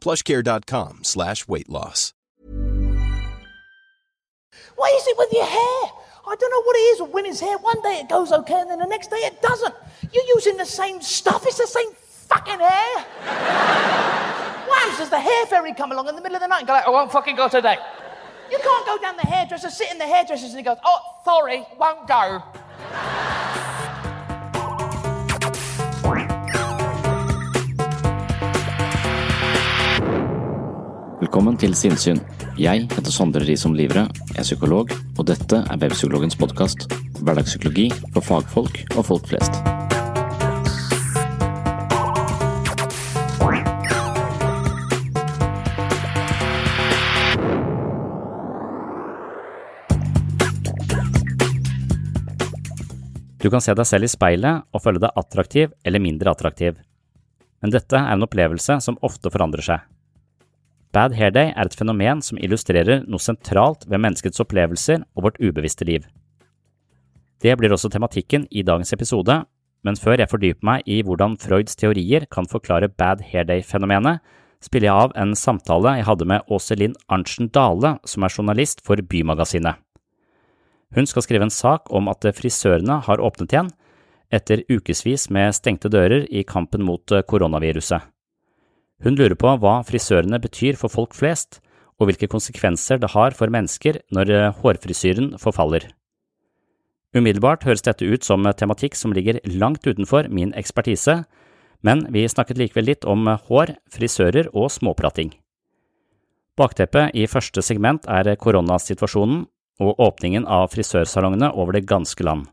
plushcare.com slash weight loss. Why is it with your hair? I don't know what it is with women's hair. One day it goes okay and then the next day it doesn't. You're using the same stuff. It's the same fucking hair. what happens? Does the hair fairy come along in the middle of the night and go like, I won't fucking go today? You can't go down the hairdresser, sit in the hairdresser's and he goes, oh, sorry, won't go. Velkommen til Sinnsyn. Jeg heter Sondre Risom Livre, er psykolog, og dette er Webpsykologens podkast. Hverdagspsykologi for fagfolk og folk flest. Du kan se deg selv i speilet og føle deg attraktiv eller mindre attraktiv. Men dette er en opplevelse som ofte forandrer seg. Bad Hair Day er et fenomen som illustrerer noe sentralt ved menneskets opplevelser og vårt ubevisste liv. Det blir også tematikken i dagens episode, men før jeg fordyper meg i hvordan Freuds teorier kan forklare Bad Hair Day-fenomenet, spiller jeg av en samtale jeg hadde med Åse Linn Arntzen Dale, som er journalist for Bymagasinet. Hun skal skrive en sak om at frisørene har åpnet igjen, etter ukevis med stengte dører i kampen mot koronaviruset. Hun lurer på hva frisørene betyr for folk flest, og hvilke konsekvenser det har for mennesker når hårfrisyren forfaller. Umiddelbart høres dette ut som tematikk som ligger langt utenfor min ekspertise, men vi snakket likevel litt om hår, frisører og småprating. Bakteppet i første segment er koronasituasjonen og åpningen av frisørsalongene over det ganske land.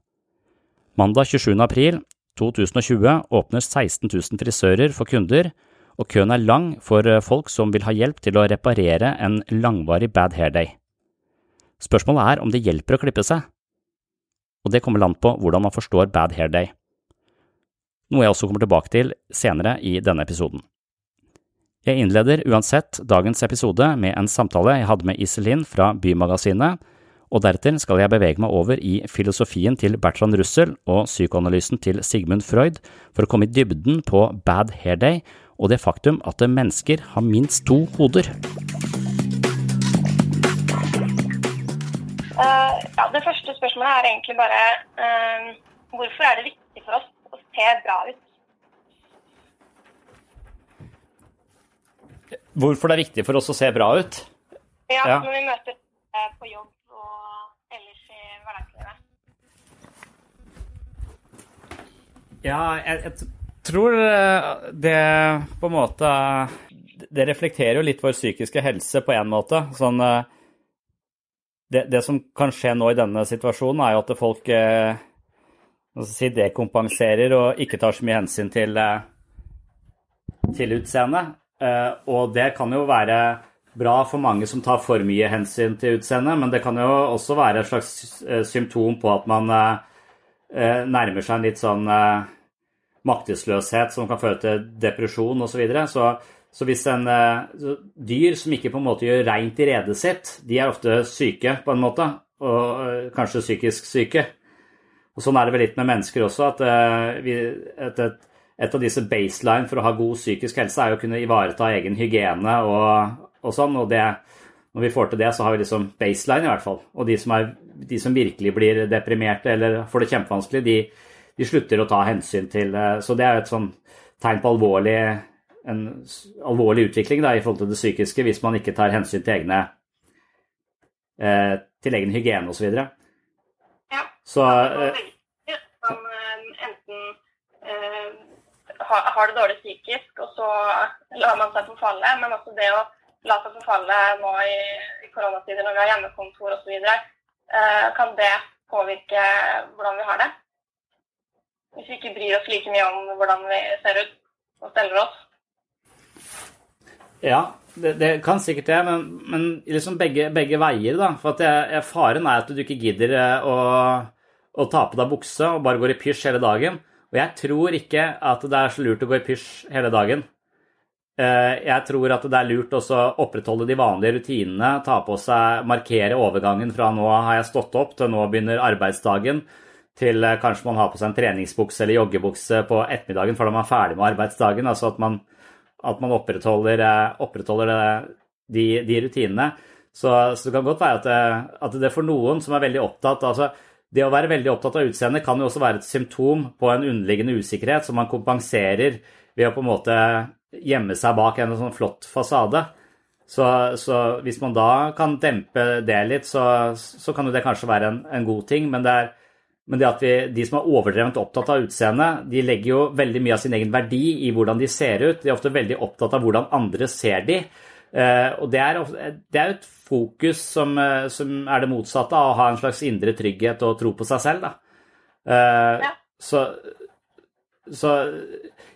Mandag 27. april 2020 åpner 16 000 frisører for kunder, og køen er lang for folk som vil ha hjelp til å reparere en langvarig bad hair day. Spørsmålet er om det hjelper å klippe seg, og det kommer land på hvordan man forstår bad hair day, noe jeg også kommer tilbake til senere i denne episoden. Jeg innleder uansett dagens episode med en samtale jeg hadde med Iselin fra Bymagasinet, og deretter skal jeg bevege meg over i filosofien til Bertrand Russell og psykoanalysen til Sigmund Freud for å komme i dybden på Bad Hair Day og det faktum at mennesker har minst to hoder. Uh, ja, det første spørsmålet er egentlig bare uh, hvorfor er det viktig for oss å se bra ut? Hvorfor det er viktig for oss å se bra ut? Ja, ja. når vi møter uh, på jobb og ellers i hverdagslivet. Ja, jeg, jeg tror det på en måte Det reflekterer jo litt vår psykiske helse på en måte. Sånn det, det, som kan skje nå i denne situasjonen, er jo at folk eh, si, dekompenserer og ikke tar så mye hensyn til, til utseendet. Eh, og det kan jo være bra for mange som tar for mye hensyn til utseendet, men det kan jo også være et slags symptom på at man eh, nærmer seg en litt sånn maktesløshet som kan føre til depresjon osv. Så, videre. så så hvis en så dyr som ikke på en måte gjør reint i redet sitt, de er ofte syke på en måte. og øh, kanskje psykisk syke. Og Sånn er det vel litt med mennesker også. at øh, vi, et, et, et, av disse baseline for å ha god psykisk helse er jo å kunne ivareta egen hygiene og, og sånn. og det, Når vi får til det, så har vi liksom baseline, i hvert fall. Og de som, er, de som virkelig blir deprimerte eller får det kjempevanskelig, de, de slutter å ta hensyn til øh, Så det er jo et sånn tegn på alvorlig, en alvorlig utvikling da, i forhold til det psykiske hvis man ikke tar hensyn til egne eh, til egen hygiene osv. Ja. Så eh, som eh, enten eh, har, har det dårlig psykisk, og så lar man seg forfalle, men også det å la seg forfalle nå i, i koronatider når vi har hjemmekontor osv., eh, kan det påvirke hvordan vi har det? Hvis vi ikke bryr oss like mye om hvordan vi ser ut og steller oss. ja, det, det kan sikkert det, men, men liksom begge, begge veier, da. For jeg, faren er at du ikke gidder eh, å, å ta på deg bukse og bare går i pysj hele dagen. Og jeg tror ikke at det er så lurt å gå i pysj hele dagen. Eh, Jeg tror at det er lurt også å opprettholde de vanlige rutinene, ta på seg, markere overgangen fra nå har jeg stått opp til nå begynner arbeidsdagen, til eh, kanskje man har på seg en treningsbukse eller joggebukse på ettermiddagen da man er ferdig med arbeidsdagen. Altså at man, at man opprettholder, eh, opprettholder det, de, de rutinene. Så, så, det kan godt være at det, at det for noen som er veldig opptatt altså Det å være veldig opptatt av utseendet kan jo også være et symptom på en underliggende usikkerhet som man kompenserer ved å på en måte gjemme seg bak en sånn flott fasade. Så, så hvis man da kan dempe det litt, så, så kan jo det kanskje være en, en god ting. Men det, er, men det at vi, de som er overdrevent opptatt av utseendet, de legger jo veldig mye av sin egen verdi i hvordan de ser ut. De er ofte veldig opptatt av hvordan andre ser de. Eh, og det er, det er et fokus som, eh, som, er det motsatte av å ha en slags indre trygghet og tro på seg selv. Da. Eh. Så, så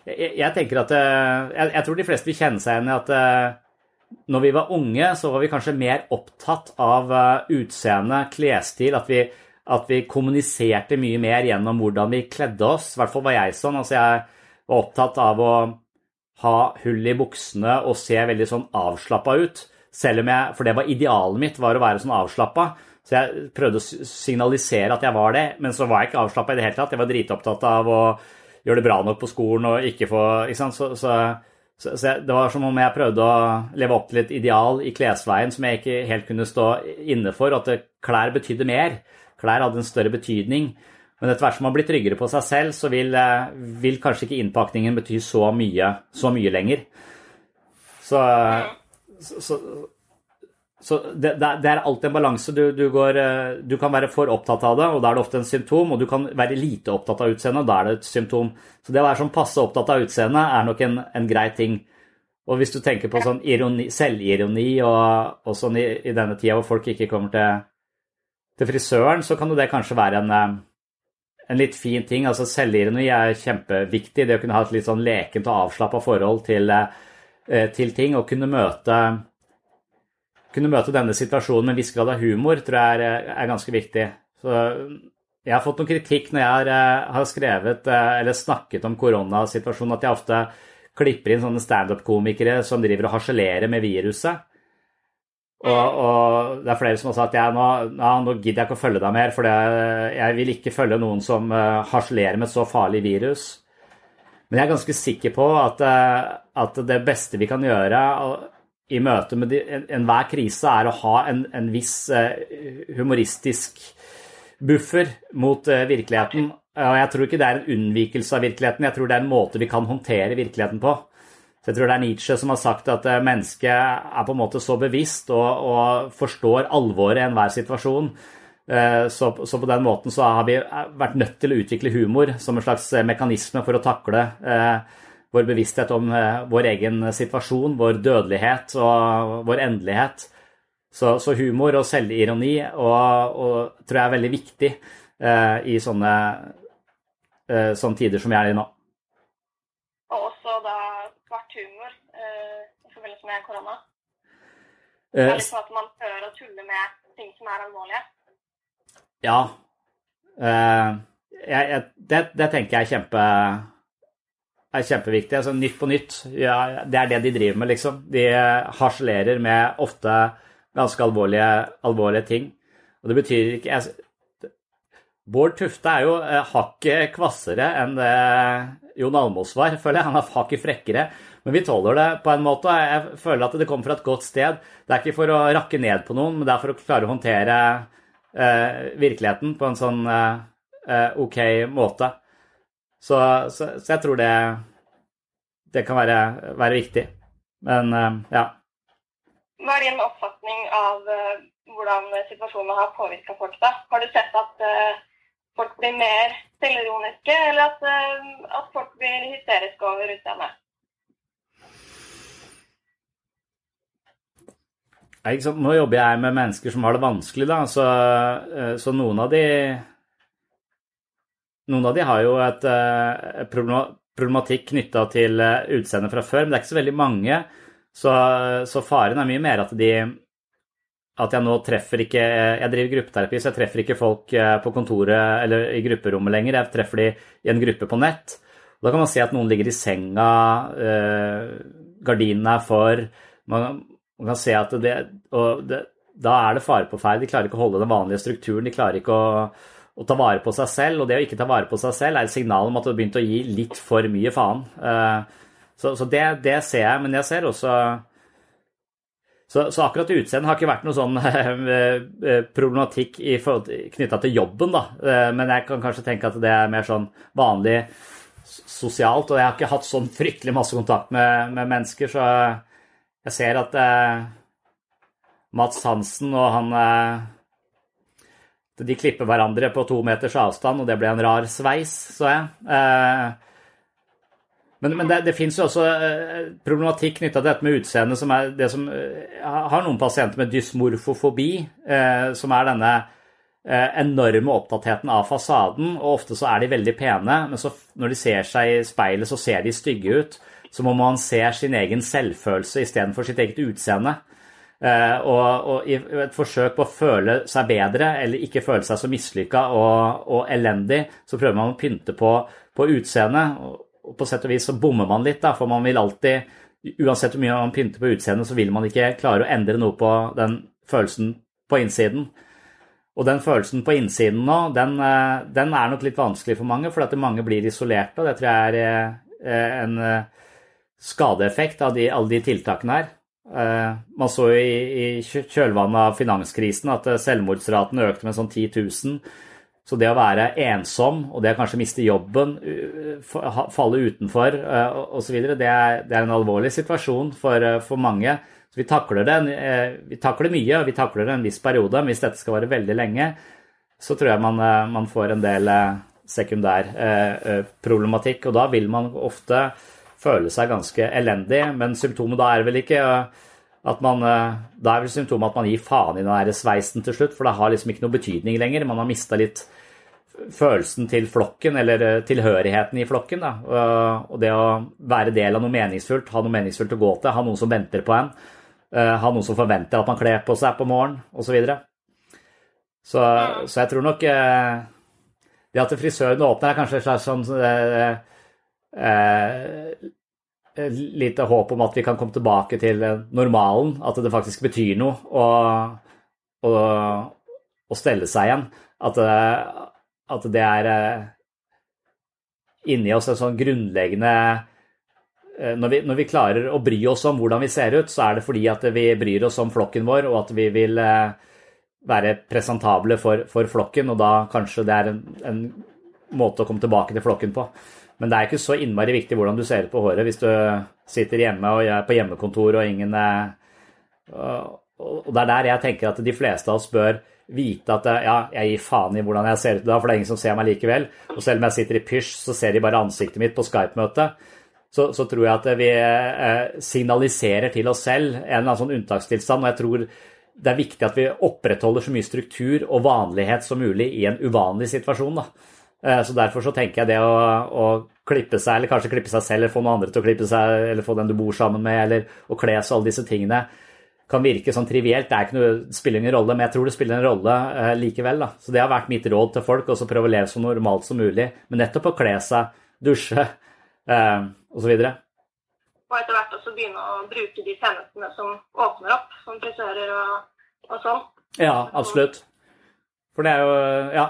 jeg, jeg tenker at jeg, jeg tror de fleste vil kjenne seg igjen i at når vi var unge, så var vi kanskje mer opptatt av utseende, klesstil, at vi, at vi kommuniserte mye mer gjennom hvordan vi kledde oss. I hvert fall var jeg sånn. Altså jeg var opptatt av å ha hull i buksene og se veldig sånn avslappa ut. Selv om jeg, For det var idealet mitt, var å være sånn avslappa. Så jeg prøvde å signalisere at jeg var det, men så var jeg ikke avslappa i det hele tatt. Jeg var dritopptatt av å gjøre det bra nok på skolen og ikke få ikke sant? Så, så, så, så det var som om jeg prøvde å leve opp til et ideal i klesveien som jeg ikke helt kunne stå inne for, at klær betydde mer. Klær hadde en større betydning. Men etter hvert som man blir tryggere på seg selv, så vil, eh, vil kanskje ikke innpakningen bety så mye, så mye lenger. Så, så, så det, det, er alltid en balanse. Du, du, eh, du, kan være for opptatt av det, og da er det ofte en symptom. Og du kan være lite opptatt av utseendet, og da er det et symptom. Så det å være sånn passe opptatt av utseendet er nok en, en, grei ting. Og hvis du tenker på sånn ironi, selvironi og, og sånn i, i, denne tida hvor folk ikke kommer til, til frisøren, så kan jo det kanskje være en, en litt fin ting. Altså Selvironi er kjempeviktig. Det å kunne ha et litt sånn lekent og avslappa forhold til, til ting, og kunne møte kunne møte denne situasjonen med en viss grad av humor, tror jeg er, er, ganske viktig. Så jeg har fått noen kritikk når jeg har, har skrevet eller snakket om koronasituasjonen, at jeg ofte klipper inn sånne standup-komikere som driver og harselerer med viruset. Og, og, det er flere som har sagt at nå, ja, nå gidder jeg ikke å følge deg mer, for jeg vil ikke følge noen som uh, harselerer med et så farlig virus. Men jeg er ganske sikker på at, uh, at det beste vi kan gjøre i møte med enhver en krise er å ha en, en viss humoristisk buffer mot virkeligheten. Og jeg tror ikke det er en unnvikelse av virkeligheten, jeg tror det er en måte vi kan håndtere virkeligheten på. Så jeg tror det er Nietzsche som har sagt at uh, mennesket er på en måte så bevisst og, og forstår alvoret i enhver situasjon. Så, så, på den måten så har vi vært nødt til å utvikle humor som en slags mekanisme for å takle vår bevissthet om vår egen situasjon, vår dødelighet og vår endelighet. Så, så humor og selvironi og, og, tror jeg er veldig viktig eh, i sånne, eh, sånne, tider som vi er i nå. Og også da svart humor eh, i forbindelse med korona. Eh, Det er litt sånn at man prøver å tulle med ting som er alvorlige. Ja. Eh, jeg, jeg, det, det tenker jeg er kjempe er kjempeviktig. Altså, nytt på nytt, ja, det er det de driver med, liksom. De harselerer med ofte ganske alvorlige, alvorlige ting. Og det betyr ikke jeg, Bård Tufte er jo eh, hakket kvassere enn det Jon Almås var, føler jeg. Han er hakket frekkere. Men vi tåler det på en måte. Jeg føler at det kommer fra et godt sted. Det er ikke for å rakke ned på noen, men det er for å klare å håndtere eh, virkeligheten på en sånn eh, eh OK måte. Så, så, så, jeg tror det, det kan være, være viktig. Men eh, ja. Hva er din oppfatning av uh, hvordan situasjonen har påvirka folk? da? Har du sett at uh, folk blir mer selvironiske, eller at, at, folk blir hysteriske over utseendet? Nå jobber jeg med mennesker som har det vanskelig, da, så, så noen av de Noen av de har jo et, et problematikk knytta til utseendet fra før, men det er ikke så veldig mange. Så, så, faren er mye mer at de at jeg nå treffer ikke Jeg driver gruppeterapi, så jeg treffer ikke folk eh, på kontoret eller i grupperommet lenger. Jeg treffer de i en gruppe på nett. Da kan man se at noen ligger i senga, eh, gardinene er for man, man, kan se at det, det, Da er det fare på ferd. De klarer ikke å holde den vanlige strukturen. De klarer ikke å, å, ta vare på seg selv. Og det å ikke ta vare på seg selv er et signal om at du har begynt å gi litt for mye faen. Eh, så, så det, det, ser jeg, men jeg ser også så, så akkurat utseendet har ikke vært noe sånn eh, problematikk knytta til jobben, da. Eh, men jeg kan kanskje tenke at det er mer sånn vanlig sosialt. Og jeg har ikke hatt sånn fryktelig masse kontakt med, med mennesker, så jeg ser at eh, Mats Hansen og han eh, De klipper hverandre på to meters avstand, og det ble en rar sveis, så jeg. Eh, men, men det, det fins jo også eh, problematikk knytta til dette med utseendet, som er det som eh, har noen pasienter med dysmorfofobi, eh, som er denne enorme opptattheten av fasaden. og Ofte så er de veldig pene, men så, når de ser seg i speilet, så ser de stygge ut. Så må man se sin egen selvfølelse istedenfor sitt eget utseende. Og, og, i et forsøk på å føle seg bedre eller ikke føle seg så mislykka og, og, elendig, så prøver man å pynte på, på utseendet og på sett og vis så bommer man litt, da, for man vil alltid Uansett hvor mye man pynter på utseendet, så vil man ikke klare å endre noe på den følelsen på innsiden. Og den følelsen på innsiden nå, den, eh, den er nok litt vanskelig for mange, for at mange blir isolerte, og det tror jeg er eh, en eh, skadeeffekt av de, alle de tiltakene her. Man så jo i, i kjølvannet av finanskrisen at selvmordsraten økte med sånn 10 000. Så det å være ensom og det å kanskje miste jobben, falle utenfor osv., det, det er en alvorlig situasjon for, for mange. Så vi takler, det, vi takler mye, og vi takler det en viss periode. Men hvis dette skal vare veldig lenge, så tror jeg man, man får en del sekundær problematikk. Og da vil man ofte føle seg ganske elendig, men symptomet da er vel ikke at man, Da er vel symptomet at man gir faen i den der sveisen til slutt, for det har liksom ikke noe betydning lenger. Man har mista litt følelsen til flokken, eller eh, tilhørigheten i flokken. Da. Og det å være del av noe meningsfullt, ha noe meningsfullt å gå til, ha noen som venter på en, eh, ha noen som forventer at man kler på seg på morgenen, osv. Så, så Så jeg tror nok eh, det at frisøren åpner, er kanskje et slags sånn eh, lite håp om at vi kan komme tilbake til normalen, at det faktisk betyr noe å, å, å stelle seg igjen. At, at det er eh, inni oss en sånn grunnleggende eh, når vi, når vi, klarer å bry oss om hvordan vi ser ut, så er det fordi at vi bryr oss om flokken vår, og at vi vil eh, være presentable for, for flokken, og da kanskje det er en, en, måte å komme tilbake til flokken på. Men det er ikke så innmari viktig hvordan du ser ut på håret hvis du sitter hjemme og er på hjemmekontor og ingen Og det er der jeg tenker at de fleste av oss bør vite at ja, jeg gir faen i hvordan jeg ser ut da, for det er ingen som ser meg likevel. Og selv om jeg sitter i pysj, så ser de bare ansiktet mitt på Skype-møte. Så, så, tror jeg at vi eh, signaliserer til oss selv en eller annen sånn unntakstilstand. Og jeg tror det er viktig at vi opprettholder så mye struktur og vanlighet som mulig i en uvanlig situasjon. da. Eh, så Derfor så tenker jeg det å, å, klippe seg, eller kanskje klippe seg selv, eller få noen andre til å klippe seg, eller få den du bor sammen med, eller å kle seg, alle disse tingene kan virke sånn trivielt. Det er ikke noe, spiller ingen rolle, men jeg tror det spiller en rolle eh, likevel. Da. Så det har vært mitt råd til folk, også prøve å leve så normalt som mulig. Men nettopp å kle seg, dusje eh, osv. Og, og etter hvert også begynne å bruke de tjenestene som åpner opp, som frisører og, og sånn. Ja, absolutt. For det er jo Ja.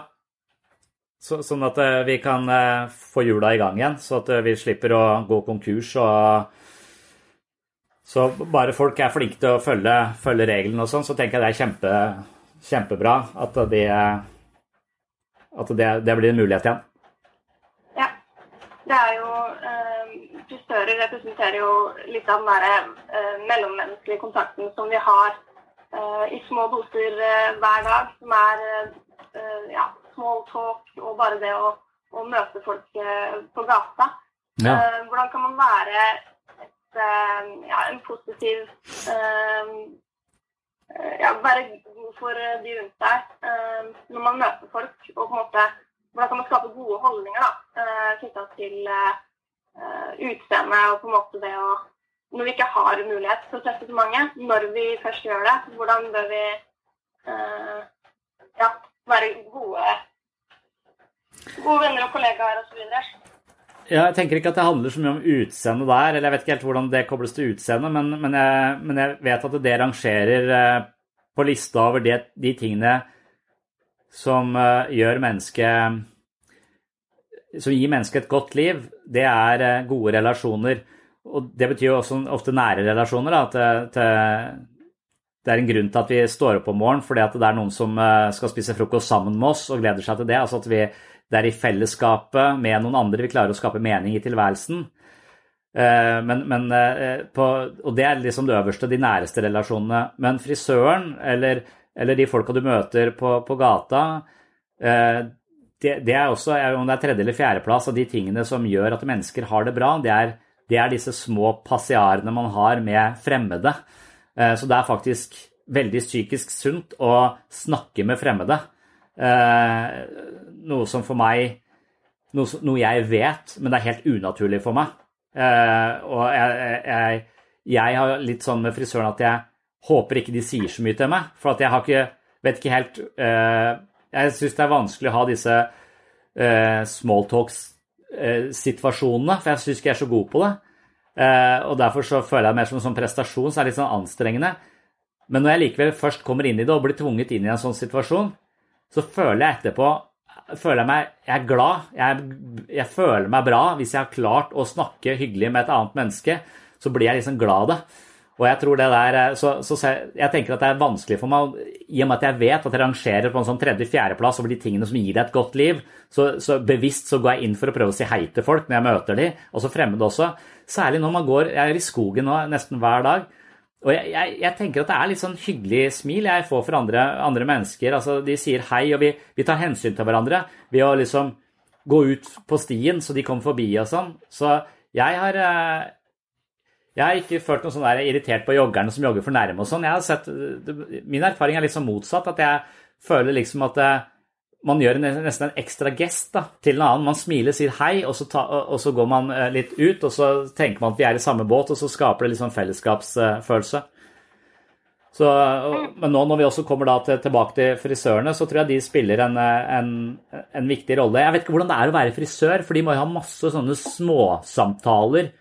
Så, sånn at eh, vi kan eh, få hjula i gang igjen, så at eh, vi slipper å gå konkurs og Så bare folk er flinke til å følge, følge reglene og sånn, så tenker jeg det er kjempe, kjempebra at, de, at det, det blir en mulighet igjen. Ja. Det er jo eh, Frisører representerer jo litt av den derre eh, mellommenneskelige kontakten som vi har eh, i små doser hver dag, som er ja, small talk og bare det å, å møte folk eh, på gata. Ja. Eh, hvordan kan man være et, eh, ja, en positiv ja, Være god for de rundt deg når man møter folk, og på en måte hvordan kan man skape gode holdninger da, knytta til utseende og på en måte det å Når vi ikke har mulighet til å treffe så mange, når vi først gjør det, hvordan bør vi eh, ja, være gode, gode venner og kollegaer osv. Ja, jeg tenker ikke at det handler så mye om utseende der, eller jeg vet ikke helt hvordan det kobles til utseende, men, men, jeg, men jeg vet at det rangerer eh, på lista over de, de tingene som eh, gjør mennesket Som gir mennesket et godt liv, det er eh, gode relasjoner. Og det betyr jo også ofte nære relasjoner. Da, til, det er en grunn til at vi står opp om morgenen fordi at det er noen som skal spise frokost sammen med oss og gleder seg til det. altså at vi det er i fellesskapet med noen andre vi klarer å skape mening i tilværelsen. Men, men, på, og det er liksom det øverste, de næreste relasjonene. Men frisøren eller, eller de folka du møter på, på gata, det, det, er også, om det er tredje eller fjerdeplass av de tingene som gjør at mennesker har det bra, det er, det er disse små passiarene man har med fremmede. Så det er faktisk veldig psykisk sunt å snakke med fremmede. Noe som for meg noe, noe, jeg vet, men det er helt unaturlig for meg. Eh, og jeg, jeg, jeg, har litt sånn med frisøren at jeg håper ikke de sier så mye til meg. For at jeg har ikke Vet ikke helt eh, Jeg syns det er vanskelig å ha disse eh, smalltalks-situasjonene, for jeg syns ikke jeg er så god på det. og derfor så føler jeg det mer som en sånn prestasjon, så er det litt sånn anstrengende. Men når jeg likevel først kommer inn i det og blir tvunget inn i en sånn situasjon, så føler jeg etterpå føler jeg meg Jeg er glad. Jeg, jeg, føler meg bra. Hvis jeg har klart å snakke hyggelig med et annet menneske, så blir jeg liksom glad av det. Og jeg tror det der, så, så, jeg tenker at det er vanskelig for meg, i og med at jeg vet at jeg rangerer på en sånn tredje-fjerdeplass over de tingene som gir deg et godt liv, så, så, bevisst så går jeg inn for å prøve å si hei til folk når jeg møter dem, også fremmede også. Særlig når man går Jeg er i skogen nå nesten hver dag. Og jeg, jeg, jeg, tenker at det er litt sånn hyggelig smil jeg får for andre, andre mennesker. Altså, de sier hei, og vi, vi, tar hensyn til hverandre ved å liksom gå ut på stien så de kommer forbi og sånn. Så jeg har eh, jeg har ikke følt noe sånn der irritert på joggerne som jogger for nærme og sånn. Jeg har sett, Min erfaring er litt sånn motsatt. At jeg føler liksom at eh, man gjør nesten en ekstra gest da, til en annen. Man smiler, sier hei, og så, ta, og så, går man eh, litt ut, og så tenker man at vi er i samme båt, og så skaper det litt sånn fellesskapsfølelse. Så, men nå når vi også kommer til, tilbake til frisørene, så tror jeg de spiller en, en, en, viktig rolle. Jeg vet ikke hvordan det er å være frisør, for de må jo ha masse sånne småsamtaler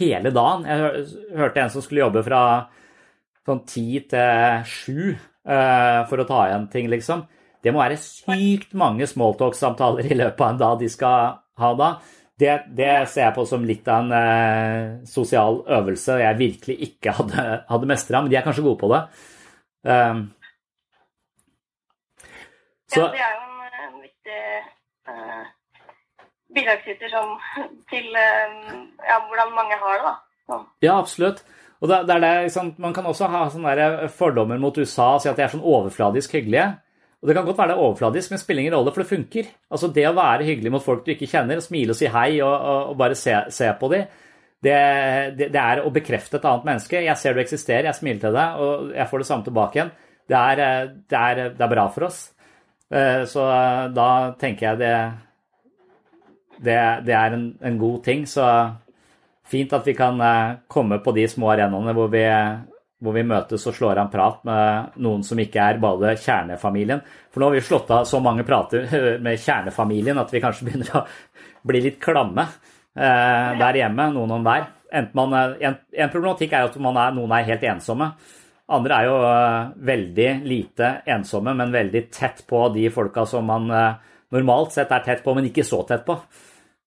hele dagen. Jeg hørte en som skulle jobbe fra sånn ti til sju uh, for å ta igjen ting, liksom. Det må være sykt mange smalltalk-samtaler i løpet av en dag de skal ha da. Det, det, ser jeg på som litt av en eh, sosial øvelse jeg virkelig ikke hadde, hadde mestra, men de er kanskje gode på det. Um, så, ja, det er jo en, en viktig uh, bidragsyter til uh, ja, hvordan mange har det. da. Så. Ja, absolutt. Og det, det er det, liksom, Man kan også ha fordommer mot USA og si at de er sånn overfladisk hyggelige. Og Det kan godt være det er overfladisk, men det spiller ingen rolle, for det funker. Altså Det å være hyggelig mot folk du ikke kjenner, og smile og si hei og, og, og bare se, se på dem, det, det, det, er å bekrefte et annet menneske. Jeg ser du eksisterer, jeg smiler til deg, og jeg får det samme tilbake igjen. Det er, det er, er bra for oss. Eh, så da tenker jeg det, det er en, en god ting. Så fint at vi kan eh, komme på de små arenaene hvor vi hvor vi møtes og slår av en prat med noen som ikke er bare kjernefamilien. For nå har vi slått av så mange prater med kjernefamilien at vi kanskje begynner å bli litt klamme eh, der hjemme, noen om hver. Man, en, en, problematikk er at er, noen er helt ensomme. Andre er jo eh, veldig lite ensomme, men veldig tett på de folka som man eh, normalt sett er tett på, men ikke så tett på.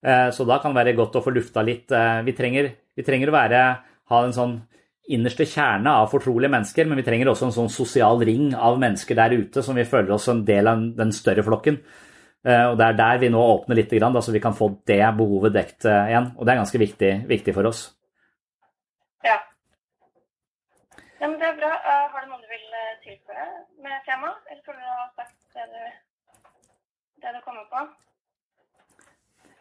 Eh, så da kan det være godt å få lufta litt. Vi trenger, vi trenger å være, ha en sånn innerste kjerne av fortrolige mennesker, men vi trenger også en sånn sosial ring av mennesker der ute som vi føler oss en del av den større flokken. Og Det er der vi nå åpner litt, så vi kan få det behovet dekt igjen. Og det er ganske viktig, viktig for oss. Ja. Ja, men Det er bra. Uh, har du noe du vil tilføye med temaet? Eller tror du har sagt det du, det du kommer på?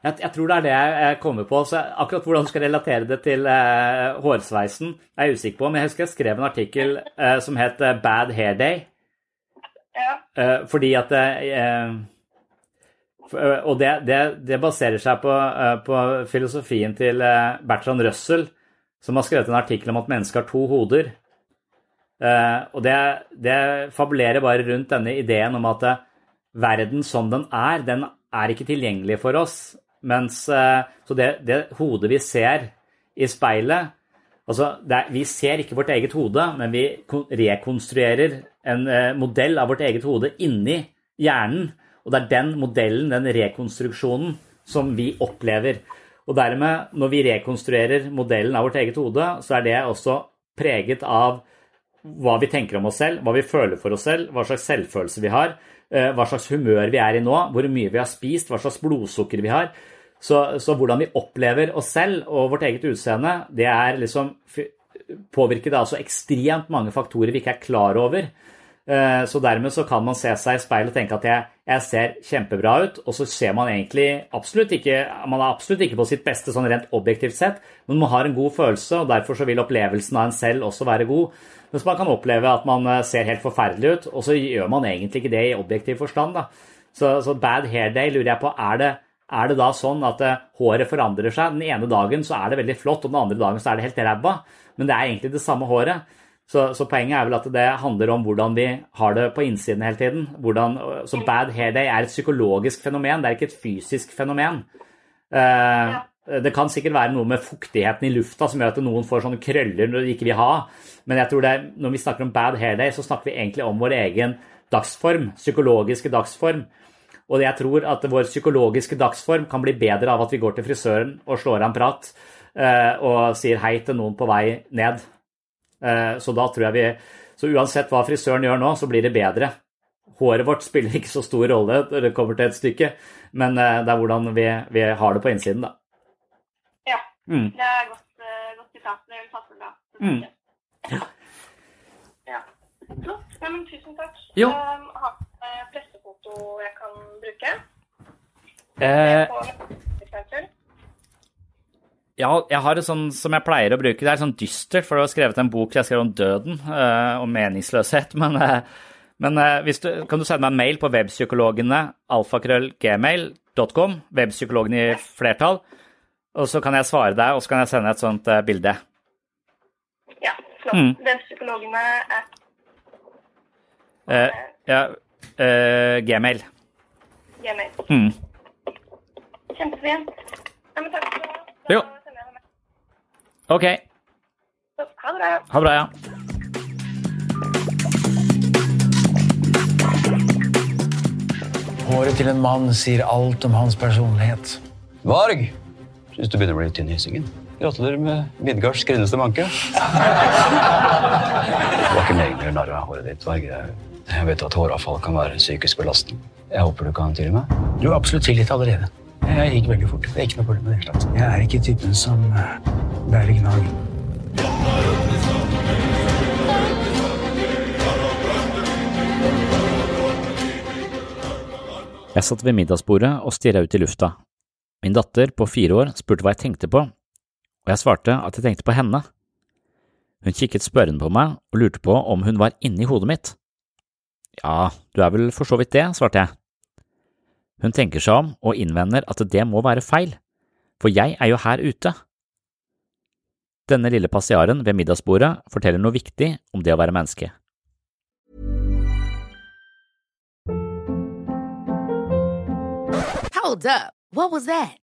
Jeg, jeg, tror det er det jeg kommer på. så Akkurat hvordan du skal relatere det til eh, hårsveisen, er jeg usikker på. Men jeg husker jeg skrev en artikkel som het 'Bad Hair Day'. Ja. fordi at Og det, det, det, baserer seg på, på filosofien til Bertrand Russell, som har skrevet en artikkel om at mennesket har to hoder. Og det, det, fabulerer bare rundt denne ideen om at verden som den er, den er ikke tilgjengelig for oss. Mens, uh, så det, det, hodet vi ser i speilet altså er, Vi ser ikke vårt eget hode, men vi rekonstruerer en modell av vårt eget hode inni hjernen. Og det er den modellen, den rekonstruksjonen, som vi opplever. Og dermed, når vi rekonstruerer modellen av vårt eget hode, så er det også preget av hva vi tenker om oss selv, hva vi føler for oss selv, hva slags selvfølelse vi har, eh, hva slags humør vi er i nå, hvor mye vi har spist, hva slags blodsukker vi har. Så, så hvordan vi opplever oss selv og vårt eget utseende, det er liksom påvirket av så ekstremt mange faktorer vi ikke er klar over. Eh, så dermed så kan man se seg i speilet og tenke at jeg, jeg, ser kjempebra ut, og så ser man egentlig absolutt ikke Man er absolutt ikke på sitt beste sånn rent objektivt sett, men man har en god følelse, og derfor så vil opplevelsen av en selv også være god. Mens man kan oppleve at man eh, ser helt forferdelig ut, og så gjør man egentlig ikke det i objektiv forstand. Da. Så, så bad hair day lurer jeg på, er det, er det da sånn at uh, håret forandrer seg? Den ene dagen så er det veldig flott, og den andre dagen så er det helt ræva. Men det er egentlig det samme håret. Så, så, poenget er vel at det handler om hvordan vi har det på innsiden hele tiden. Hvordan, så bad hair day er et psykologisk fenomen, det er ikke et fysisk fenomen. Uh, det kan sikkert være noe med fuktigheten i lufta som gjør at noen får sånne krøller når de ikke vil ha. Men jeg tror det, når vi snakker om bad hair day, så snakker vi egentlig om vår egen dagsform, psykologiske dagsform. Og jeg tror at vår psykologiske dagsform kan bli bedre av at vi går til frisøren og slår av en prat eh, og sier hei til noen på vei ned. Eh, så da tror jeg vi Så uansett hva frisøren gjør nå, så blir det bedre. Håret vårt spiller ikke så stor rolle når det kommer til et stykke, men eh, det er hvordan vi, vi har det på innsiden, da. Ja. Mm. Det er godt, godt sitat. Det vil passe bra. Mm. Ja. ja. Ja, men tusen takk. Jo. Um, har du jeg kan bruke? Eh, ja, jeg har et sånn som jeg pleier å bruke. Det er sånn dystert, for du har skrevet en bok jeg skrev om døden uh, og meningsløshet. Men, uh, men uh, du, kan du sende meg en mail på webpsykologene alfakrøllgmail.com, webpsykologene i flertall, og så kan jeg svare deg, og så kan jeg sende et sånt bilde. Ja, flott. Mm. Webpsykologene er uh, Ja, uh, gmail. Gmail. Mm. Kjempefint. Ja, men takk skal du ha. Jo. OK. Ha det bra. Ha det bra, ja. Håret til en mann sier alt om hans personlighet. Varg, syns du begynner å bli tynn i hyssingen. Gratulerer med Midgards grinneste manke. Det var ikke meningen å narre av håret ditt, Varg. Jeg vet at håravfall kan være psykisk belastning. Jeg håper du kan tilgi meg. Du er absolutt tilgitt allerede. Jeg gikk veldig fort. Det er ikke noe problem med det. Jeg er ikke typen som eh, bærer gnag. Jeg satt ved middagsbordet og stirra ut i lufta. Min datter på fire år spurte hva jeg tenkte på, og jeg svarte at jeg tenkte på henne. Hun kikket spørrende på meg og lurte på om hun var inni hodet mitt. Ja, du er vel for så vidt det, svarte jeg. Hun tenker seg om og innvender at det må være feil, for jeg er jo her ute. Denne lille passiaren ved middagsbordet forteller noe viktig om det å være menneske. Hold up. What was that?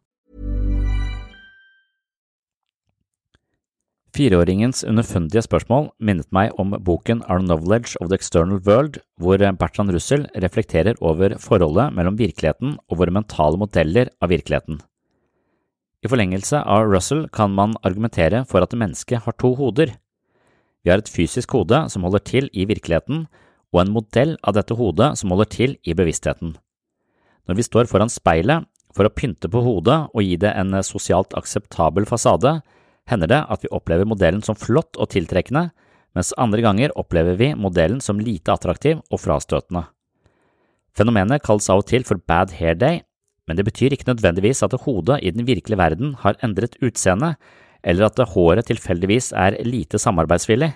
Fireåringens underfundige spørsmål minnet meg om boken Our Knowledge of the External World, hvor Bertrand Russell reflekterer over forholdet mellom virkeligheten og våre mentale modeller av virkeligheten. I forlengelse av Russell kan man argumentere for at mennesket har to hoder. Vi har et fysisk hode som holder til i virkeligheten, og en modell av dette hodet som holder til i bevisstheten. Når vi står foran speilet for å pynte på hodet og gi det en sosialt akseptabel fasade, hender det at vi opplever modellen som flott og tiltrekkende, mens andre ganger opplever vi modellen som lite attraktiv og frastøtende. Fenomenet kalles av og til for bad hair day, men det betyr ikke nødvendigvis at hodet i den virkelige verden har endret utseende, eller at håret tilfeldigvis er lite samarbeidsvillig,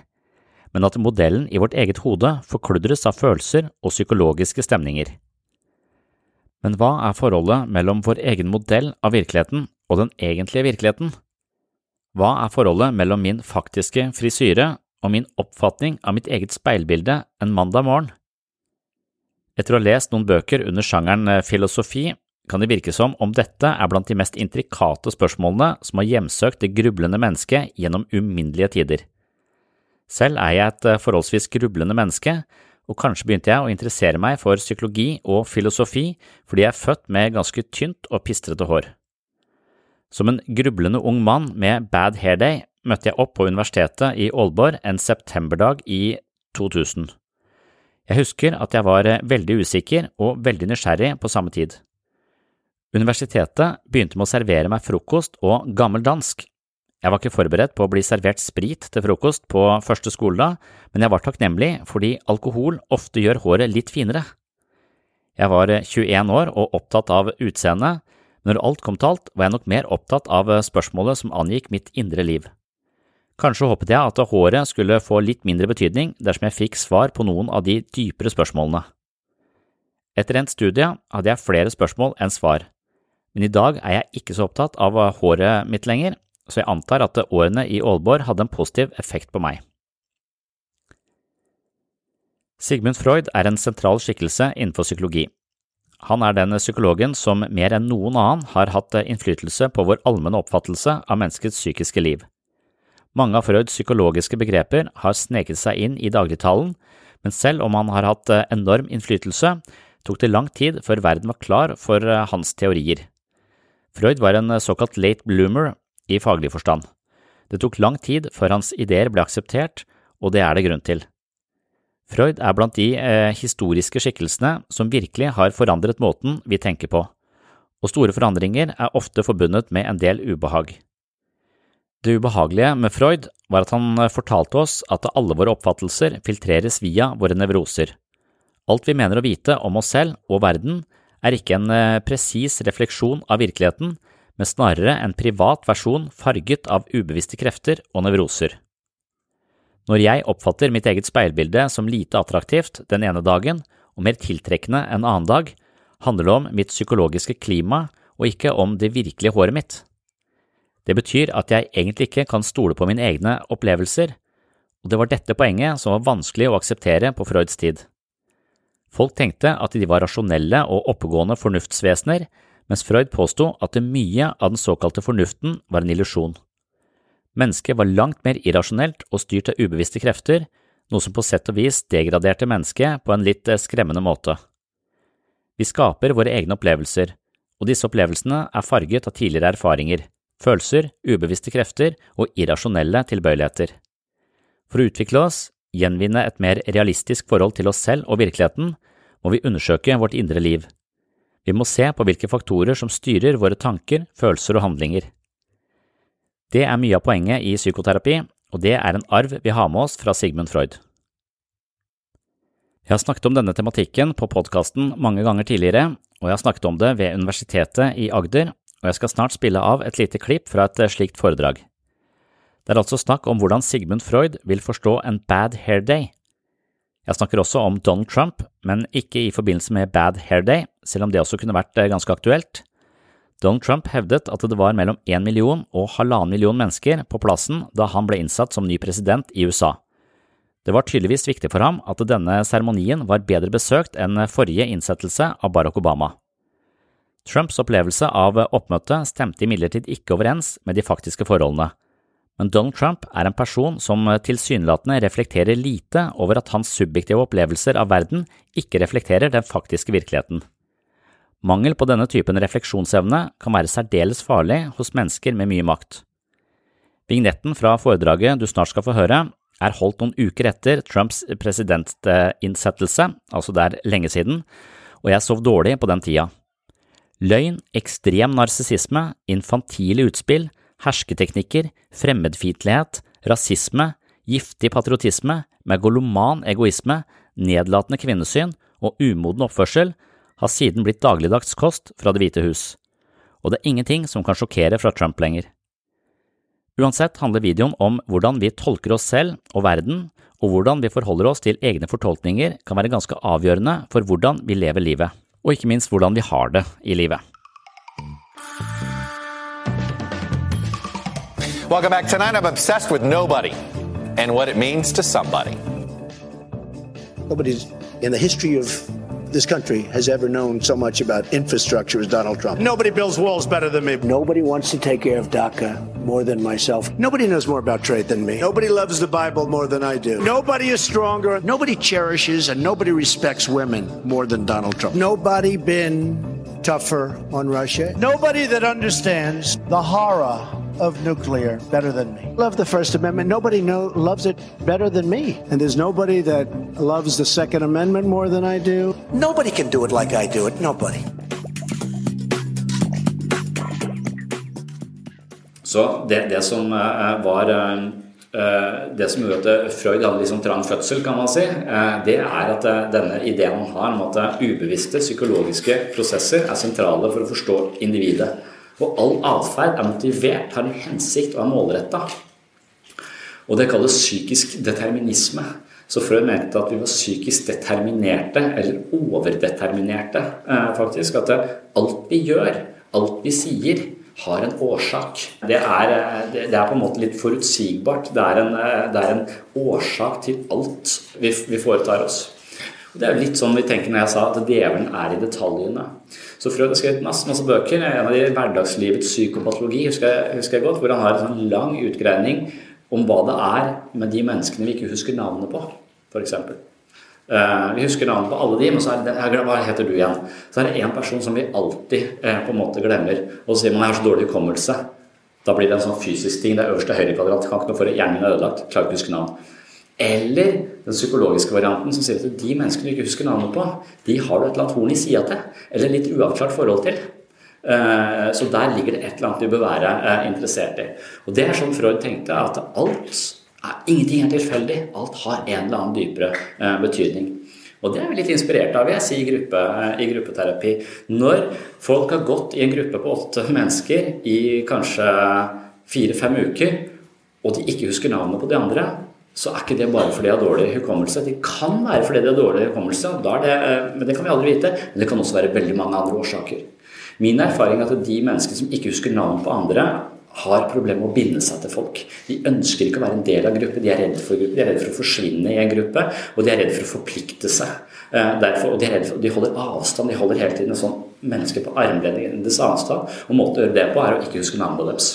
men at modellen i vårt eget hode forkludres av følelser og psykologiske stemninger. Men hva er forholdet mellom vår egen modell av virkeligheten og den egentlige virkeligheten? Hva er forholdet mellom min faktiske frisyre og min oppfatning av mitt eget speilbilde en mandag morgen? Etter å ha lest noen bøker under sjangeren filosofi kan det virke som om dette er blant de mest intrikate spørsmålene som har hjemsøkt det grublende mennesket gjennom uminnelige tider. Selv er jeg et forholdsvis grublende menneske, og kanskje begynte jeg å interessere meg for psykologi og filosofi fordi jeg er født med ganske tynt og pistrete hår. Som en grublende ung mann med bad hair day møtte jeg opp på universitetet i Aalborg en septemberdag i 2000. Jeg husker at jeg var veldig usikker og veldig nysgjerrig på samme tid. Universitetet begynte med å servere meg frokost og gammeldansk. Jeg var ikke forberedt på å bli servert sprit til frokost på første skoledag, men jeg var takknemlig fordi alkohol ofte gjør håret litt finere. Jeg var 21 år og opptatt av utseendet, når alt kom til alt, var jeg nok mer opptatt av spørsmålet som angikk mitt indre liv. Kanskje håpet jeg at håret skulle få litt mindre betydning dersom jeg fikk svar på noen av de dypere spørsmålene. Etter endt studie hadde jeg flere spørsmål enn svar, men i dag er jeg ikke så opptatt av håret mitt lenger, så jeg antar at årene i Aalborg hadde en positiv effekt på meg. Sigmund Freud er en sentral skikkelse innenfor psykologi. Han er den psykologen som mer enn noen annen har hatt innflytelse på vår allmenne oppfattelse av menneskets psykiske liv. Mange av Freuds psykologiske begreper har sneket seg inn i dagligtalen, men selv om han har hatt enorm innflytelse, tok det lang tid før verden var klar for hans teorier. Freud var en såkalt late bloomer i faglig forstand. Det tok lang tid før hans ideer ble akseptert, og det er det grunn til. Freud er blant de eh, historiske skikkelsene som virkelig har forandret måten vi tenker på, og store forandringer er ofte forbundet med en del ubehag. Det ubehagelige med Freud var at han fortalte oss at alle våre oppfattelser filtreres via våre nevroser. Alt vi mener å vite om oss selv og verden, er ikke en eh, presis refleksjon av virkeligheten, men snarere en privat versjon farget av ubevisste krefter og nevroser. Når jeg oppfatter mitt eget speilbilde som lite attraktivt den ene dagen og mer tiltrekkende en annen dag, handler det om mitt psykologiske klima og ikke om det virkelige håret mitt. Det betyr at jeg egentlig ikke kan stole på mine egne opplevelser, og det var dette poenget som var vanskelig å akseptere på Freuds tid. Folk tenkte at de var rasjonelle og oppegående fornuftsvesener, mens Freud påsto at mye av den såkalte fornuften var en illusjon. Mennesket var langt mer irrasjonelt og styrt av ubevisste krefter, noe som på sett og vis degraderte mennesket på en litt skremmende måte. Vi skaper våre egne opplevelser, og disse opplevelsene er farget av tidligere erfaringer, følelser, ubevisste krefter og irrasjonelle tilbøyeligheter. For å utvikle oss, gjenvinne et mer realistisk forhold til oss selv og virkeligheten, må vi undersøke vårt indre liv. Vi må se på hvilke faktorer som styrer våre tanker, følelser og handlinger. Det er mye av poenget i psykoterapi, og det er en arv vi har med oss fra Sigmund Freud. Jeg har snakket om denne tematikken på podkasten mange ganger tidligere, og jeg har snakket om det ved Universitetet i Agder, og jeg skal snart spille av et lite klipp fra et slikt foredrag. Det er altså snakk om hvordan Sigmund Freud vil forstå en bad hair day. Jeg snakker også om Donald Trump, men ikke i forbindelse med Bad Hair Day, selv om det også kunne vært eh, ganske aktuelt. Donald Trump hevdet at det var mellom én million og halvannen million mennesker på plassen da han ble innsatt som ny president i USA. Det var tydeligvis viktig for ham at denne seremonien var bedre besøkt enn forrige innsettelse av Barack Obama. Trumps opplevelse av oppmøtet stemte imidlertid ikke overens med de faktiske forholdene men Donald Trump er en person som tilsynelatende reflekterer lite over at hans subjektive opplevelser av verden ikke reflekterer den faktiske virkeligheten. Mangel på denne typen refleksjonsevne kan være særdeles farlig hos mennesker med mye makt. Vignetten fra foredraget du snart skal få høre, er holdt noen uker etter Trumps presidentinnsettelse, altså det er lenge siden, og jeg sov dårlig på den tida. Løgn, ekstrem narsissisme, infantile utspill, hersketeknikker, fremmedfiendtlighet, rasisme, giftig patriotisme, megaloman egoisme, nedlatende kvinnesyn og umoden oppførsel har siden blitt dagligdags kost fra Det hvite hus, og det er ingenting som kan sjokkere fra Trump lenger. Uansett handler videoen om hvordan vi tolker oss selv og verden, og hvordan vi forholder oss til egne fortolkninger kan være ganske avgjørende for hvordan vi lever livet, og ikke minst hvordan vi har det i livet. Welcome back. Tonight, I'm obsessed with nobody and what it means to somebody. Nobody's in the history of this country has ever known so much about infrastructure as Donald Trump. Nobody builds walls better than me. Nobody wants to take care of DACA more than myself. Nobody knows more about trade than me. Nobody loves the Bible more than I do. Nobody is stronger. Nobody cherishes and nobody respects women more than Donald Trump. Nobody been tougher on Russia. Nobody that understands the horror of nuclear better than me. Love the First Amendment. Nobody know, loves it better than me. And there's nobody that loves the Second Amendment more than I do. Nobody can do it like I do it. Nobody. Så det, det som uh, var uh, det som gjorde at Freud hadde liksom trang fødsel, kan man si, det er at denne ideen han har om at ubevisste psykologiske prosesser er sentrale for å forstå individet. Og all atferd er motivert, har en hensikt og er målretta. Og det kalles psykisk determinisme. Så Freud mente at vi var psykisk determinerte, eller overdeterminerte, eh, faktisk. At alt vi gjør, alt vi sier, har en årsak. Det er, eh, det er på en måte litt forutsigbart. Det er en, eh, det er en årsak til alt vi, vi foretar oss. Det er jo litt sånn vi tenker når jeg sa at djevelen er i detaljene. Så Freud har skrevet masse, masse bøker. En av de hverdagslivets psykopatologi husker jeg, husker jeg godt, hvor han har en sånn lang utgreining om hva det er med de menneskene vi ikke husker navnet på, f.eks. Uh, eh, vi husker navnet på alle de, men så er det, hva heter du igjen? Så er det én person som vi alltid uh, på en måte glemmer. Og så sier man jeg har så dårlig hukommelse. Da blir det en sånn fysisk ting. Det er øverste høyre kvadrat. Kan ikke noe for Hjernen er ødelagt. Klarer ikke å huske navn. Eller den psykologiske varianten som sier at de menneskene du ikke husker navnet på, de har du et eller annet horn i sida til, eller litt uavklart forhold til. Eh, så der ligger det et eller annet du bør være eh, interessert i. Og det er sånn Freud tenkte, at alt ingenting er tilfeldig. Alt har en eller annen dypere eh, betydning. Og det er vi litt inspirert av, vil jeg si, i, gruppe, i gruppeterapi. Når folk har gått i en gruppe på åtte mennesker i kanskje fire-fem uker, og de ikke husker navnet på de andre, så er ikke det bare fordi de har dårlig hukommelse. Det kan være fordi de har dårlig hukommelse, det, eh, men det kan vi aldri vite. Men det kan også være veldig mange andre årsaker. Min erfaring er at de menneskene som ikke husker navn på andre, har problemer med å binde seg til folk. De ønsker ikke å være en del av gruppe, de er redde for gruppe, de er redd for å forsvinne i en gruppe, og de er redde for å forplikte seg. Eh, derfor, og de, for, de holder avstand, de holder hele tiden en sånn menneske på armlengdes. Og måten å gjøre det på er å ikke huske navnet deres.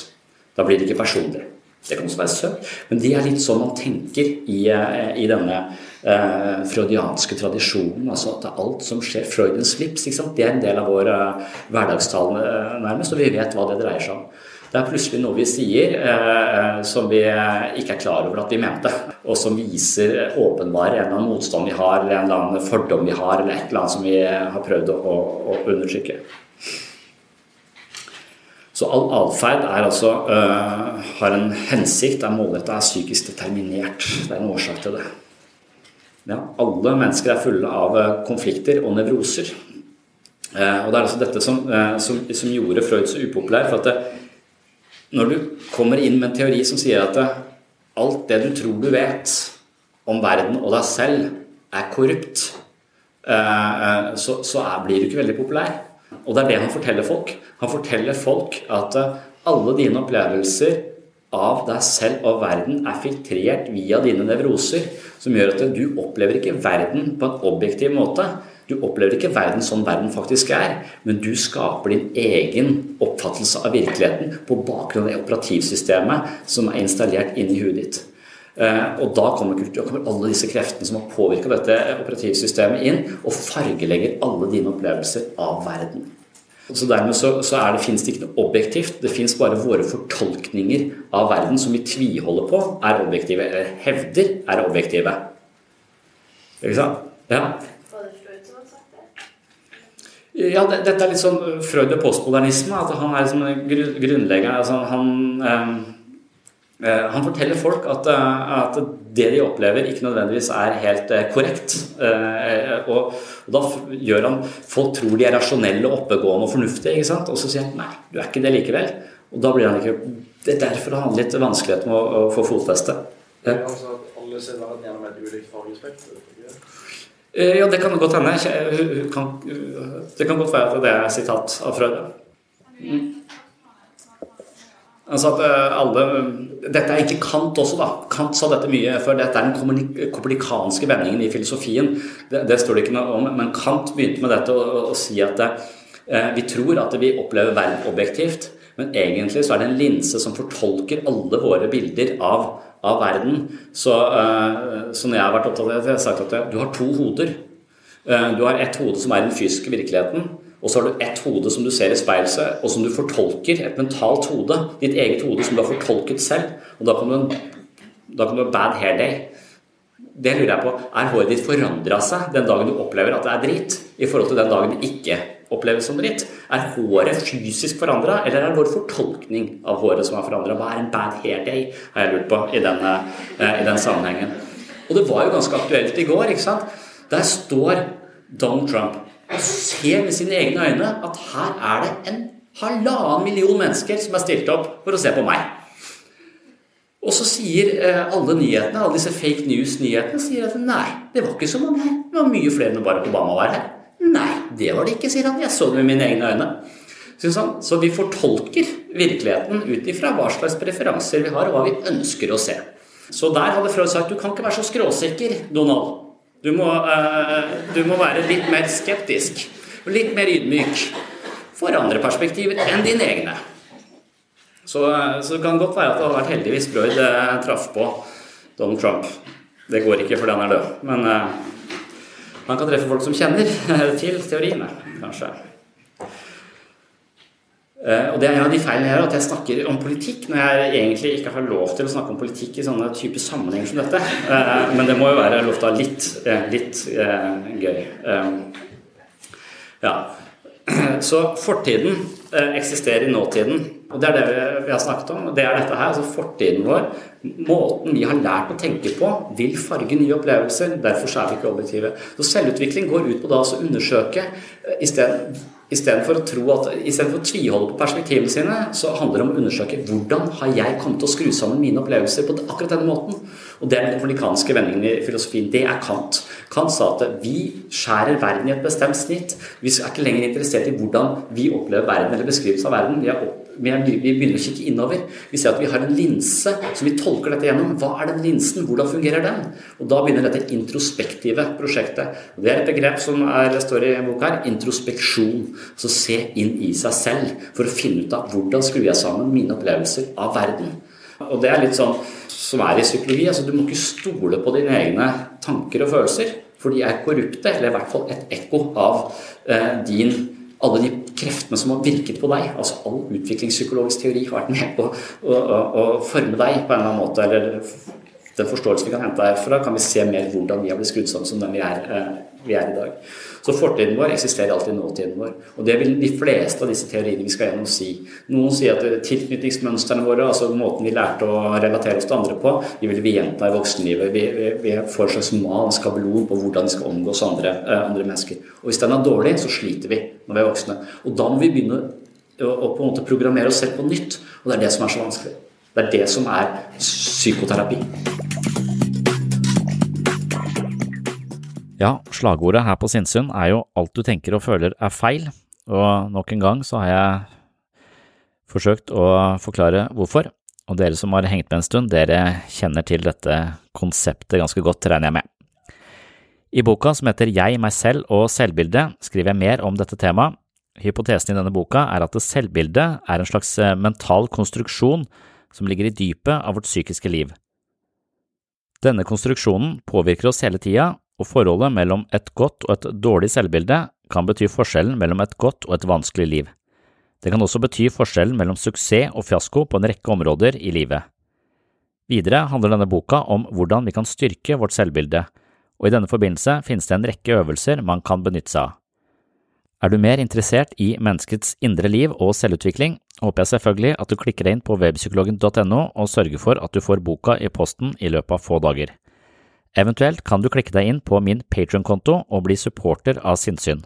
Da blir det ikke personlig. Det kan også være søtt, men det er litt sånn man tenker i, eh, i denne eh, freudianske tradisjonen. altså at Alt som skjer Freudens slips, det er en del av vår eh, hverdagstale eh, nærmest, og vi vet hva det dreier seg om. Det er plutselig noe vi sier eh, som vi ikke er klar over at vi mente, og som viser åpenbart en eller annen motstand vi har, eller en eller annen fordom vi har, eller et eller annet som vi har prøvd å, å undertrykke. Så all atferd altså, uh, har en hensikt, er målretta, er psykisk determinert. Det er en årsak til det. Ja, alle mennesker er fulle av øh, konflikter og nevroser. Uh, og det er altså dette som, uh, som, som gjorde Freud så upopulær. for at det, når du kommer inn med en teori som sier at alt det du tror du vet om verden og deg selv, er korrupt, eh, eh, så, så blir du ikke veldig populær. Og det er det han forteller folk. Han forteller folk at eh, alle dine opplevelser av deg selv og verden er filtrert via dine nevroser, som gjør at du opplever ikke verden på en objektiv måte. Du opplever ikke verden sånn verden faktisk er, men du skaper din egen oppfattelse av virkeligheten på bakgrunn av det operativsystemet som er installert inn i huet ditt. Eh, og da kommer, da kommer alle disse kreftene som har påvirka dette operativsystemet inn, og fargelegger alle dine opplevelser av verden. Så Dermed så, så det, finnes det ikke noe objektivt. Det fins bare våre fortolkninger av verden som vi tviholder på er objektive, eller hevder er objektive. Ikke sant? Ja. Ja, det, dette er litt sånn Freud og postmodernisme. At han er liksom grunnleggeren altså han, eh, han forteller folk at, eh, at, det de opplever, ikke nødvendigvis er helt eh, korrekt. Eh, og, og, da gjør han Folk tror de er rasjonelle, oppegående og fornuftige, ikke sant? og så sier han nei, du er ikke det likevel. Og da blir han ikke Det er derfor han har litt vanskelighet med å, å få fotfeste. Ja. Altså at alle ser verden gjennom et ulikt fargespekter? Eh, ja, det kan godt hende. Det kan godt være at det er sitat av Frøyde. Mm. Altså at eh, alle, Dette er egentlig Kant også, da. Kant sa dette mye før. Dette er den kopernikanske vendingen i filosofien. Det, det, står det ikke noe om. Men Kant begynte med dette å, si at eh, vi tror at vi opplever verden objektivt, men egentlig så er det en linse som fortolker alle våre bilder av av verden. Så, eh, så når jeg har vært opptatt av det, jeg har sagt at du har to hoder. Uh, du har ett hode som er den fysiske virkeligheten, og så har du ett hode som du ser i speilet, og som du fortolker. Et mentalt hode. Ditt eget hode som du har fortolket selv. Og da kan du, da du ha bad hair day. Det lurer jeg på. Er håret ditt forandra seg den dagen du opplever at det er dritt, i forhold til den dagen det ikke oppleves som dritt? Er håret fysisk forandra, eller er det vår fortolkning av håret som er forandra? Hva er en bad hair day, har jeg lurt på i, denne, eh, i den sammenhengen. Og det var jo ganske aktuelt i går. ikke sant? Der står Donald Trump og ser med sine egne øyne at her er det en halvannen million mennesker som er stilt opp for å se på meg. Og så sier eh, alle nyhetene, alle disse fake news-nyhetene sier at nei, det var ikke så mange her. Det var mye flere enn Barack Obama var her. Nei, det var det ikke, sier han. Jeg så det med mine egne øyne. Så vi fortolker virkeligheten ut ifra hva slags preferanser vi har, og hva vi ønsker å se. Så der hadde Freud sagt du kan ikke være så skråsikker, Donald. Du må, uh, du må være litt mer skeptisk. Og litt mer ydmyk for andre perspektiver enn dine egne. Så, så, det kan godt være at det hadde vært heldig hvis Freud uh, traff på Donald Trump. Det går ikke, for den er død. Men uh, man kan treffe folk som kjenner til teoriene, kanskje. Eh, og det er en av de feilene her, at jeg snakker om politikk når jeg egentlig ikke har lov til å snakke om politikk i sånne type sammenhenger som dette. Eh, men det må jo være lov til å ha litt, eh, litt gøy. Ja. Så fortiden eksisterer i nåtiden. Og det er det vi har snakket om. Det er dette her, altså fortiden vår. Måten vi har lært å tenke på, vil farge nye opplevelser. Derfor er vi ikke objektive. Så selvutvikling går ut på da å undersøke isteden Istedenfor å, tro at, i stedet for å tviholde på perspektivene sine, så handler det om å undersøke hvordan har jeg kommet til å skru sammen mine opplevelser på akkurat denne måten. Og det er den kopernikanske vendingen i filosofien. Det er Kant. Kant sa at vi skjærer verden i et bestemt snitt. Vi er ikke lenger interessert i hvordan vi opplever verden eller beskrivelsen av verden. Vi er opp vi, er, begynner å kikke innover. Vi ser at vi har en linse som vi tolker dette gjennom. Hva er den linsen? Hvordan fungerer den? Og Da begynner dette introspektive prosjektet. Det er et begrep som er, står i boka her. Introspeksjon. Altså se inn i seg selv for å finne ut av hvordan skrur jeg sammen mine opplevelser av verden. Og det er litt sånn som er i psykologi. altså Du må ikke stole på dine egne tanker og følelser. For de er korrupte, eller i hvert fall et ekko av eh, din alle de kreftene som har virket på deg. altså All utviklingspsykologisk teori har vært med på å, å, å, forme deg på en eller annen måte. eller Den forståelsen vi kan hente herfra, kan vi se mer hvordan vi har blitt skrudd sammen som den vi er, eh, vi er i dag. Så fortiden vår eksisterer alltid i nåtiden vår. Og det vil de fleste av disse teoriene vi skal gjennom si. Noen sier at tilknytningsmønstrene våre, altså måten vi lærte å relatere oss til andre på, de vil vi gjenta i voksenlivet. Vi, vi, vi får en slags mal, skabelon på hvordan vi skal omgås andre, eh, andre mennesker. Og hvis den er dårlig, så sliter vi når vi er voksne. Og da må vi begynne å på en måte programmere oss selv på nytt. Og det er det som er så vanskelig. Det er det som er psykoterapi. Ja, slagordet her på Sinnsyn er jo alt du tenker og føler er feil, og nok en gang så har jeg forsøkt å forklare hvorfor, og dere som har hengt med en stund, dere kjenner til dette konseptet ganske godt, regner jeg med. I boka som heter Jeg, meg selv og selvbildet skriver jeg mer om dette temaet. Hypotesen i denne boka er at selvbildet er en slags eh, mental konstruksjon som ligger i dypet av vårt psykiske liv. Denne konstruksjonen påvirker oss hele tida og forholdet mellom et godt og et dårlig selvbilde kan bety forskjellen mellom et godt og et vanskelig liv. Det kan også bety forskjellen mellom suksess og fiasko på en rekke områder i livet. Videre handler denne boka om hvordan vi kan styrke vårt selvbilde, og i denne forbindelse finnes det en rekke øvelser man kan benytte seg av. Er du mer interessert i menneskets indre liv og selvutvikling, håper jeg selvfølgelig at du klikker deg inn på webpsykologen.no og sørger for at du får boka i posten i løpet av få dager. Eventuelt kan du klikke deg inn på min Patrion-konto og bli supporter av Sinnsyn.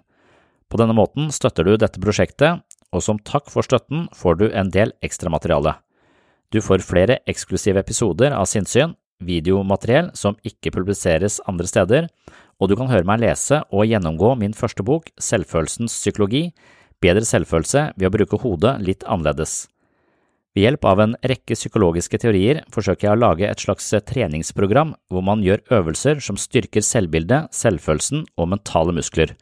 På denne måten støtter du dette prosjektet, og som takk for støtten får du en del ekstramateriale. Du får flere eksklusive episoder av Sinnsyn, videomateriell som ikke publiseres andre steder, og du kan høre meg lese og gjennomgå min første bok, Selvfølelsens psykologi, Bedre selvfølelse ved å bruke hodet litt annerledes. Ved hjelp av en rekke psykologiske teorier forsøker jeg å lage et slags treningsprogram hvor man gjør øvelser som styrker selvbildet, selvfølelsen og mentale muskler,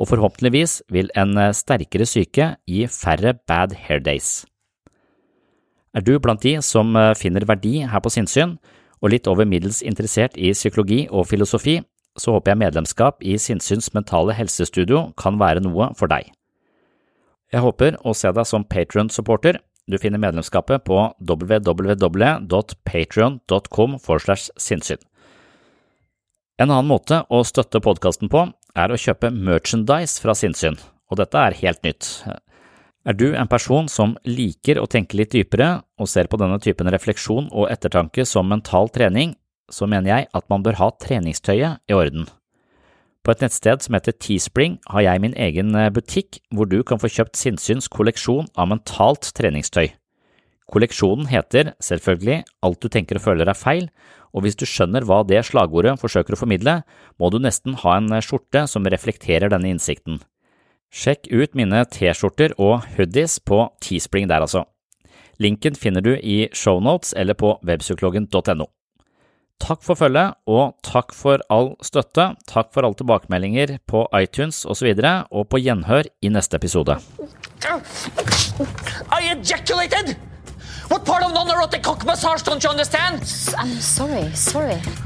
og forhåpentligvis vil en sterkere syke gi færre bad hair days. Er du blant de som finner verdi her på sinnssyn, og litt over middels interessert i psykologi og filosofi, så håper jeg medlemskap i Sinnsyns mentale helsestudio kan være noe for deg. Jeg håper å se deg som Patron-supporter, du finner medlemskapet på www.patrion.com sinnssyn. En annen måte å støtte podkasten på er å kjøpe merchandise fra sinnssyn, og dette er helt nytt. Er du en person som liker å tenke litt dypere og ser på denne typen refleksjon og ettertanke som mental trening, så mener jeg at man bør ha treningstøyet i orden. På et nettsted som heter Teespring har jeg min egen eh, butikk hvor du kan få kjøpt Sinnsyns kolleksjon av mentalt treningstøy. Kolleksjonen heter selvfølgelig Alt du tenker og føler er feil, og hvis du skjønner hva det slagordet forsøker å formidle, må du nesten ha en eh, skjorte som reflekterer denne innsikten. Sjekk ut mine T-skjorter og hoodies på Teespring der altså. Linken finner du i shownotes eller på webpsykologen.no. Takk for følget, og takk for all støtte. Takk for alle tilbakemeldinger på iTunes osv., og, så og på gjenhør i neste episode. I ejaculated! What part of non-erotic cock massage don't you understand? I'm sorry, sorry.